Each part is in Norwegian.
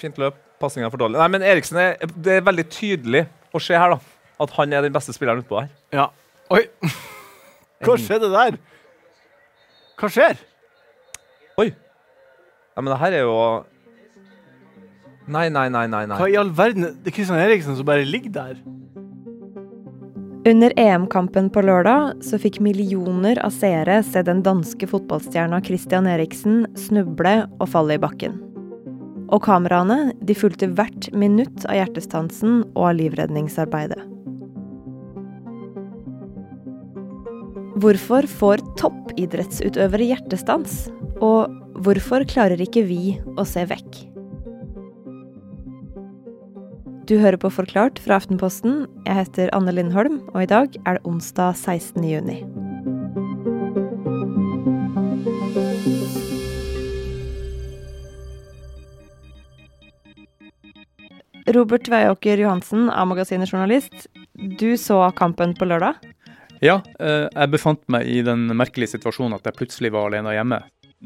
Fint løp. Pasninga for dårlig. Nei, men Eriksen er, det er veldig tydelig å se her, da. At han er den beste spilleren utpå her. Ja. Oi! Hva skjedde der? Hva skjer? Oi! Ja, men det her er jo Nei, nei, nei, nei. nei. Hva i all verden? Det er Kristian Eriksen som bare ligger der. Under EM-kampen på lørdag så fikk millioner av seere se den danske fotballstjerna Christian Eriksen snuble og falle i bakken. Og kameraene de fulgte hvert minutt av hjertestansen og av livredningsarbeidet. Hvorfor får toppidrettsutøvere hjertestans? Og hvorfor klarer ikke vi å se vekk? Du hører på Forklart fra Aftenposten. Jeg heter Anne Lindholm, og i dag er det onsdag 16. juni. Robert Veiåker Johansen, A-magasinet journalist. Du så kampen på lørdag. Ja, eh, jeg befant meg i den merkelige situasjonen at jeg plutselig var alene hjemme.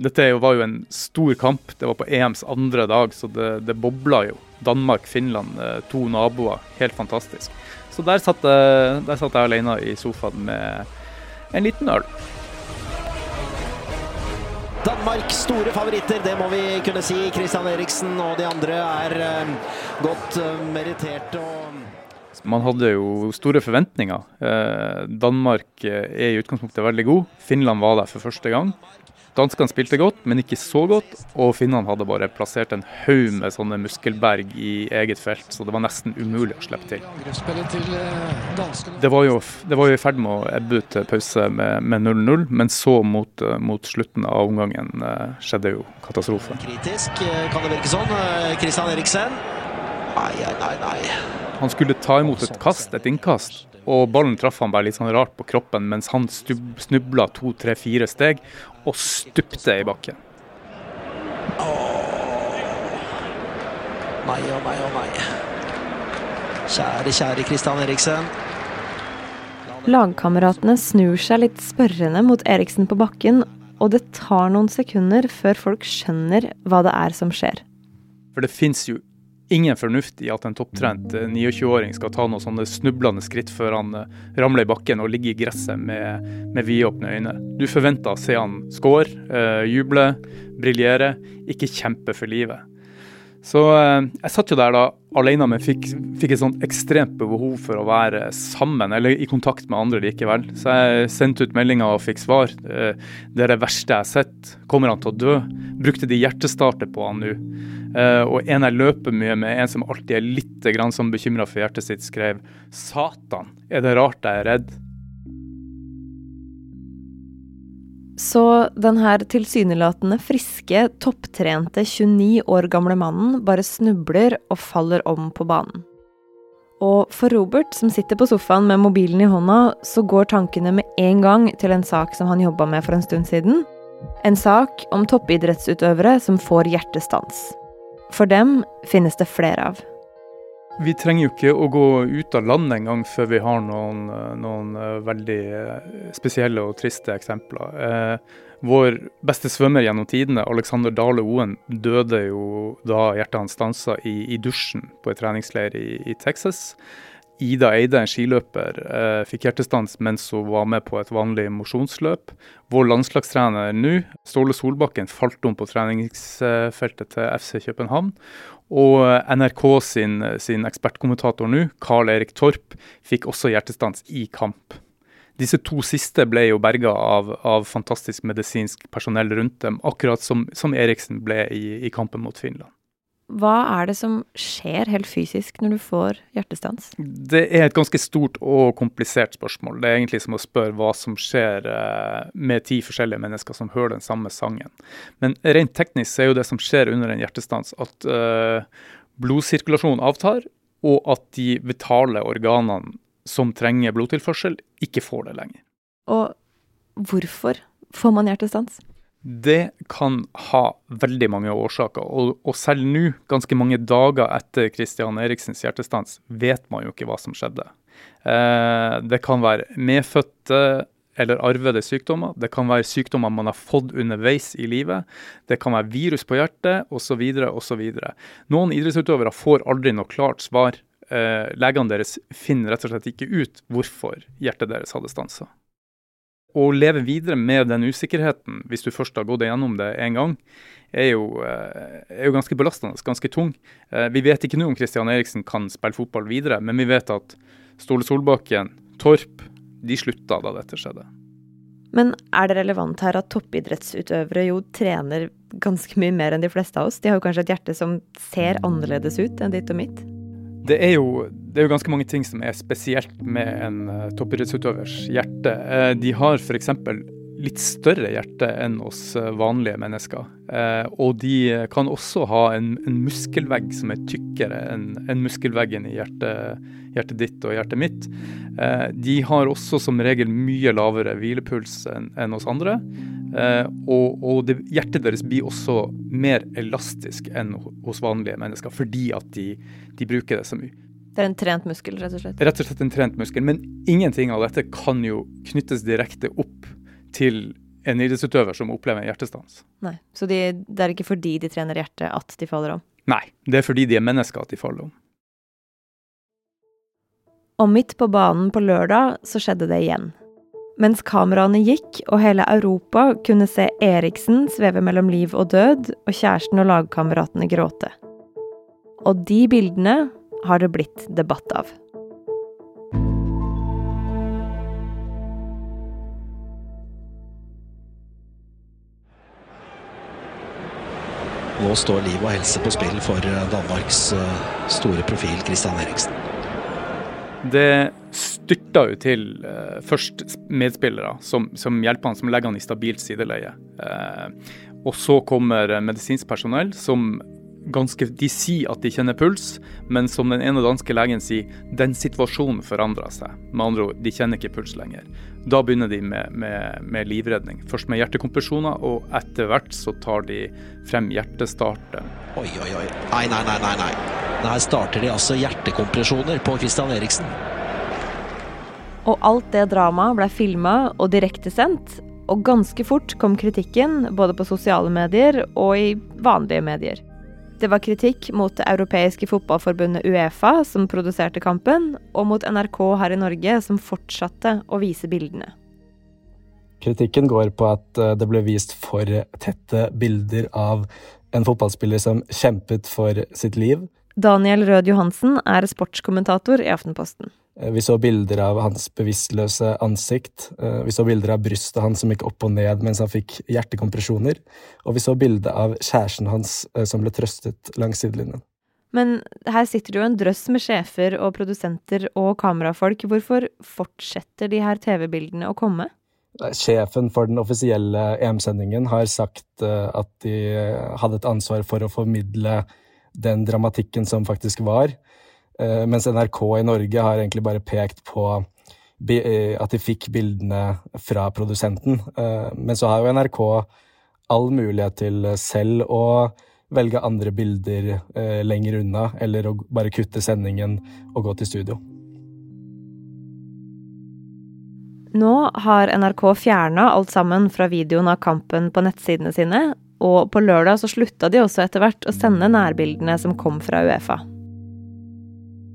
Dette var jo en stor kamp. Det var på EMs andre dag, så det, det bobla jo. Danmark, Finland, eh, to naboer. Helt fantastisk. Så der satt, jeg, der satt jeg alene i sofaen med en liten øl. Danmark store favoritter, det må vi kunne si. Christian Eriksen og de andre er uh, godt uh, merittert. Man hadde jo store forventninger. Eh, Danmark er i utgangspunktet veldig god. Finland var der for første gang. Danskene spilte godt, men ikke så godt. Og finnene hadde bare plassert en haug med sånne muskelberg i eget felt, så det var nesten umulig å slippe til. Det var jo, det var jo i ferd med å ebbe ut til pause med 0-0, men så mot, mot, slutten av omgangen eh, skjedde jo katastrofe. Kritisk, eh, kan det virke sånn. Kristian eh, Eriksen. Nei, nei, nei. Han skulle ta imot et kast, et innkast, og ballen traff han bare litt sånn rart på kroppen mens han snubla to, tre, fire steg og stupte i bakken. Åh. Nei og nei og nei. Kjære, kjære Kristian Eriksen. Lagkameratene snur seg litt spørrende mot Eriksen på bakken, og det tar noen sekunder før folk skjønner hva det er som skjer. For det fins jo ingen fornuft i at en topptrent 29-åring eh, skal ta noen sånne snublende skritt før han eh, ramler i bakken og ligger i gresset med, med vidåpne øyne. Du forventer å se han score, eh, juble, briljere, ikke kjempe for livet. Så eh, jeg satt jo der da alene, men fikk, fikk et sånt ekstremt behov for å være sammen, eller i kontakt med andre likevel. Så jeg sendte ut meldinger og fikk svar. Eh, det er det verste jeg har sett. Kommer han til å dø? Brukte de hjertestarter på han nå? Eh, og en jeg løper mye med, en som alltid er litt sånn bekymra for hjertet sitt, skrev Satan, er det rart jeg er redd? Så den her tilsynelatende friske, topptrente 29 år gamle mannen bare snubler og faller om på banen. Og for Robert, som sitter på sofaen med mobilen i hånda, så går tankene med en gang til en sak som han jobba med for en stund siden. En sak om toppidrettsutøvere som får hjertestans. For dem finnes det flere av. Vi trenger jo ikke å gå ut av landet engang før vi har noen, noen eh, veldig eh, spesielle og triste eksempler. Eh, vår beste svømmer gjennom tidene, Alexander Dale Oen, døde jo da hjertet hans stansa i, i, dusjen på et treningsleir i, i Texas. Ida Eide, en skiløper, eh, fikk hjertestans mens hun var med på et vanlig mosjonsløp. Vår landslagstrener nå, Ståle Solbakken, falt om på treningsfeltet til FC København. Og NRK sin, sin ekspertkommentator nå, Carl Erik Torp, fikk også hjertestans i kamp. Disse to siste ble jo berga av, av, fantastisk medisinsk personell rundt dem, akkurat som, som Eriksen ble i, i kampen mot Finland. Hva er det som skjer helt fysisk når du får hjertestans? Det er et ganske stort og komplisert spørsmål. Det er egentlig som å spørre hva som skjer eh, med ti forskjellige mennesker som hører den samme sangen. Men rent teknisk er jo det som skjer under en hjertestans at uh, blodsirkulasjonen avtar, og at de vitale organene som trenger blodtilførsel, ikke får det lenger. Og hvorfor får man hjertestans? Det kan ha veldig mange årsaker. Og, og selv nå, ganske mange dager etter Christian Eriksens hjertestans, vet man jo ikke hva som skjedde. Eh, det kan være medfødte eller arvede sykdommer. Det kan være sykdommer man har fått underveis i livet. Det kan være virus på hjertet osv. osv. Noen idrettsutøvere får aldri noe klart svar. Eh, legene deres finner rett og slett ikke ut hvorfor hjertet deres hadde stansa. Å leve videre med den usikkerheten, hvis du først har gått gjennom det en gang, er jo, eh, er jo ganske belastende, ganske tung. Eh, vi vet ikke nå om Kristian Eriksen kan spille fotball videre, men vi vet at Ståle Solbakken, Torp, de slutta da dette skjedde. Men er det relevant her at toppidrettsutøvere jo trener ganske mye mer enn de fleste av oss? De har jo kanskje et hjerte som ser annerledes ut enn ditt og mitt? Det er, jo, det er jo ganske mange ting som er spesielt med en uh, toppidrettsutøvers hjerte. Uh, de har f.eks. litt større hjerte enn oss uh, vanlige mennesker. Og de kan også ha en, en muskelvegg som er tykkere enn en muskelveggen i hjertet, hjertet, ditt og hjertet mitt. de har også som regel mye lavere hvilepuls enn en oss andre. Uh, og, og det, hjertet deres blir også mer elastisk enn hos vanlige mennesker, fordi at de, de, bruker det så mye. Det er en trent muskel, rett og slett? Rett og slett en trent muskel. Men ingenting av dette kan jo knyttes direkte opp til en idrettsutøver som opplever en hjertestans. Nei, Så de, det er ikke fordi de trener hjertet at de faller om? Nei, det er fordi de er mennesker at de faller om. Og midt på banen på lørdag så skjedde det igjen. Mens kameraene gikk og hele Europa kunne se Eriksen sveve mellom liv og død, og kjæresten og lagkameratene gråte. Og de bildene har det blitt debatt av. Nå står liv og helse på spill for Danmarks store profil Christian Eriksen. Det styrta jo til uh, først medspillere som, som, hjelper han, som legger han i stabilt sideleie. Uh, og så kommer medisinsk personell som ganske De sier at de kjenner puls, men som den ene danske legen sier, den situasjonen forandrer seg. Med andre ord, de kjenner ikke puls lenger. Da begynner de med, med, med livredning. Først med hjertekompresjoner, og etter hvert så tar de frem hjertestarteren. Oi, oi, oi. Nei, nei, nei, nei. nei. Her starter de altså hjertekompresjoner på Christian Eriksen. Og alt det dramaet ble filma og direktesendt, og ganske fort kom kritikken både på sosiale medier og i vanlige medier. Det var kritikk mot det europeiske fotballforbundet Uefa, som produserte kampen, og mot NRK her i Norge, som fortsatte å vise bildene. Kritikken går på at eh, det ble vist for tette bilder av en fotballspiller som kjempet for sitt liv, Daniel Rød Johansen er sportskommentator i Aftenposten. Eh, vi så bilder av hans bevisstløse ansikt. Eh, vi så bilder av brystet hans som gikk opp og ned mens han fikk hjertekompresjoner. Og vi så bilde av kjæresten hans eh, som ble trøstet langs sidelinjen. Men her sitter det jo en drøss med sjefer og produsenter og kamerafolk. Hvorfor fortsetter de her TV-bildene å komme? Sjefen for den offisielle EM-sendingen har sagt at de hadde et ansvar for å formidle den dramatikken som faktisk var. Uh, mens NRK i Norge har egentlig bare pekt på uh, at de fikk bildene fra produsenten. Uh, men så har jo NRK all mulighet til selv å velge andre bilder lenger unna, eller å bare kutte sendingen og gå til studio. Nå har NRK fjerna alt sammen fra videoen av kampen på nettsidene sine, og på lørdag så slutta de også etter hvert å sende nærbildene som kom fra Uefa.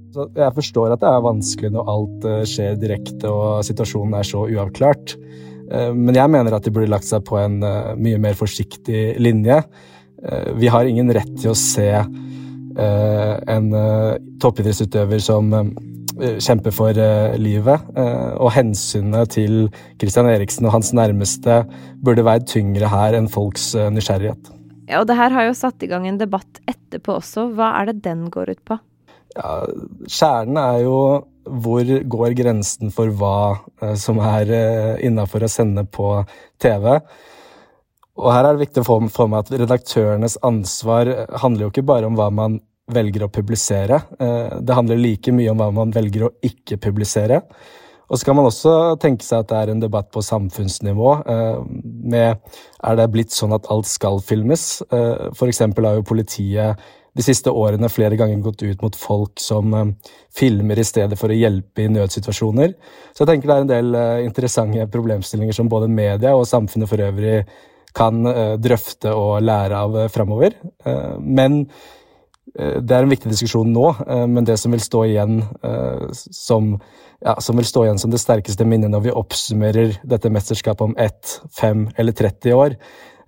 Så jeg forstår at det er vanskelig når alt eh, skjer direkte og situasjonen er så uavklart. Eh, men jeg mener at de burde lagt seg på en eh, mye mer forsiktig linje. Vi har ingen rett til å se en toppidrettsutøver som kjemper for livet. Og hensynet til Christian Eriksen og hans nærmeste burde veid tyngre her enn folks nysgjerrighet. Ja, og det her har jo satt i gang en debatt etterpå også. Hva er det den går ut på? Ja, Kjernen er jo hvor går grensen for hva eh, som er eh, innafor å sende på TV. Og her er det viktig å få med at redaktørenes ansvar handler jo ikke bare om hva man velger å publisere. Eh, det handler like mye om hva man velger å ikke publisere. Og så kan man også tenke seg at det er en debatt på samfunnsnivå. med Er det blitt sånn at alt skal filmes? For eksempel har jo politiet de siste årene flere ganger gått ut mot folk som filmer i stedet for å hjelpe i nødsituasjoner. Så jeg tenker det er en del interessante problemstillinger som både media og samfunnet for øvrig kan drøfte og lære av framover. Men det er en viktig diskusjon nå, men det som vil stå igjen som ja, som vil stå igjen som det sterkeste minnet når vi oppsummerer dette mesterskapet om ett, fem eller 30 år,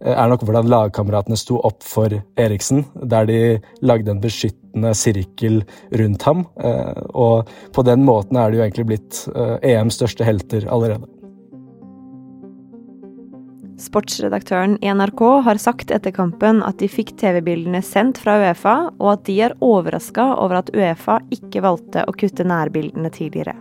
eh, er nok hvordan lagkameratene sto opp for Eriksen, der de lagde en beskyttende sirkel rundt ham. Eh, og på den måten er det jo egentlig blitt EMs eh, e største helter allerede. Sportsredaktøren i NRK har sagt etter kampen at de fikk TV-bildene sendt fra Uefa, og at de er overraska over at Uefa ikke valgte å kutte nærbildene tidligere.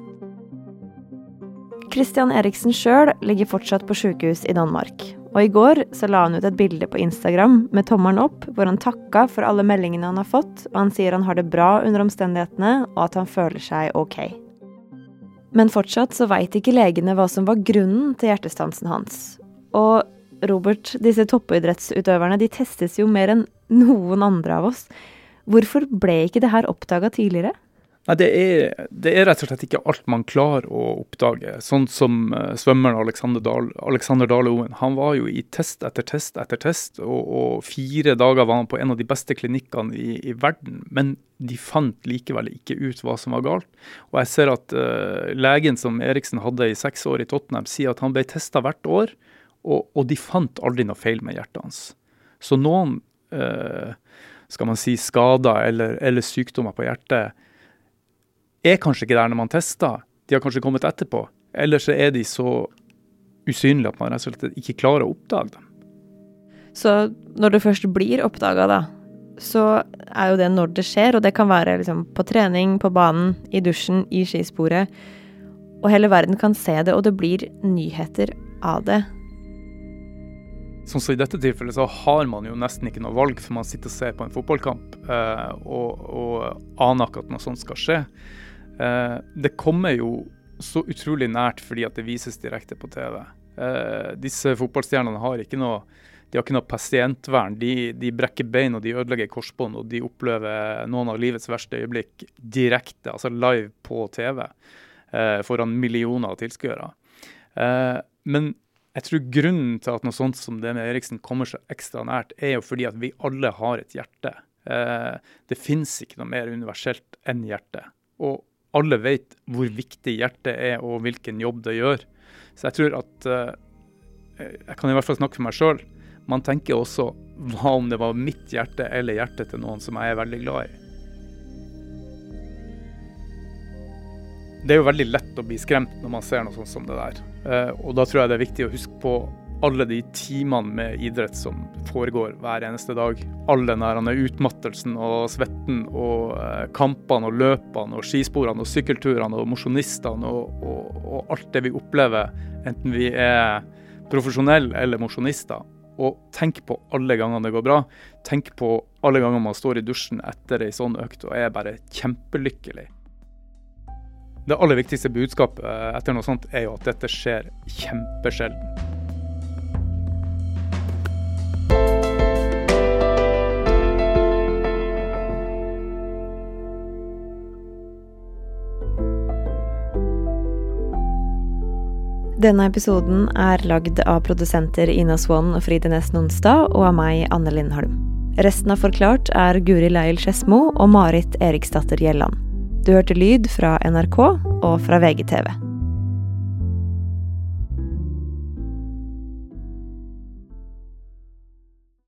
Christian Eriksen sjøl ligger fortsatt på sykehus i Danmark. Og i går så la han ut et bilde på Instagram med tommelen opp, hvor han takka for alle meldingene han har fått, og han sier han har det bra under omstendighetene, og at han føler seg ok. Men fortsatt så veit ikke legene hva som var grunnen til hjertestansen hans. Og Robert, disse toppidrettsutøverne de testes jo mer enn noen andre av oss. Hvorfor ble ikke det her oppdaga tidligere? Nei, det er, det er, rett og slett ikke alt man klarer å oppdage. Sånn som uh, svømmeren Alexander, Dahl, Alexander. Han var jo i test etter test etter test, og, og fire dager var han på en av de beste klinikkene i, i, verden. Men de fant likevel ikke ut hva som var galt. Og jeg ser at uh, legen som Eriksen hadde i seks år i Tottenham, sier at han ble testa hvert år, og, og, de fant aldri noe feil med hjertet hans. Så noen eh, skal man si skader eller, eller sykdommer på hjertet er kanskje ikke der når man tester. De har kanskje kommet etterpå. Eller så er de så usynlige at man rett og slett ikke klarer å oppdage dem. Så når det først blir oppdaga, da, så er jo det når det skjer, og det kan være liksom på trening, på banen, i dusjen, i skisporet. Og hele verden kan se det, og det blir nyheter av det. Sånn som I dette tilfellet så har man jo nesten ikke noe valg, for man sitter og ser på en fotballkamp eh, og, og aner ikke at noe sånt skal skje. Eh, det kommer jo så utrolig nært fordi at det vises direkte på TV. Eh, disse fotballstjernene har ikke noe de har ikke noe pasientvern. De, de brekker bein og de ødelegger korsbånd, og de opplever noen av livets verste øyeblikk direkte, altså live på TV, eh, foran millioner av tilskuere. Eh, men jeg tror grunnen til at noe sånt som det med Eriksen kommer så ekstra nært, er jo fordi at vi alle har et hjerte. Eh, det fins ikke noe mer universelt enn hjertet. Og alle vet hvor viktig hjertet er og hvilken jobb det gjør. Så jeg tror at uh, Jeg kan i hvert fall snakke for meg sjøl. Man tenker også hva om det var mitt hjerte eller hjertet til noen som jeg er veldig glad i. Det er jo veldig lett å bli skremt når man ser noe sånt som det der. Uh, og da tror jeg det er viktig å huske på alle de timene med idrett som foregår hver eneste dag. All den utmattelsen og svetten og eh, kampene og løpene og skisporene og sykkelturene og mosjonistene og, og, og, alt det vi opplever, enten vi er profesjonelle eller mosjonister. Og tenk på alle gangene det går bra. Tenk på alle ganger man står i dusjen etter ei sånn økt og er bare kjempelykkelig. Det aller viktigste budskapet etter noe sånt er jo at dette skjer kjempesjelden. Denne episoden er lagd av produsenter Ina Swann og Fride Næss Nonstad, og av meg, Anne Lindholm. Resten av Forklart er Guri Leil Skedsmo og Marit Eriksdatter Gjelland. Du hørte lyd fra NRK og fra VGTV.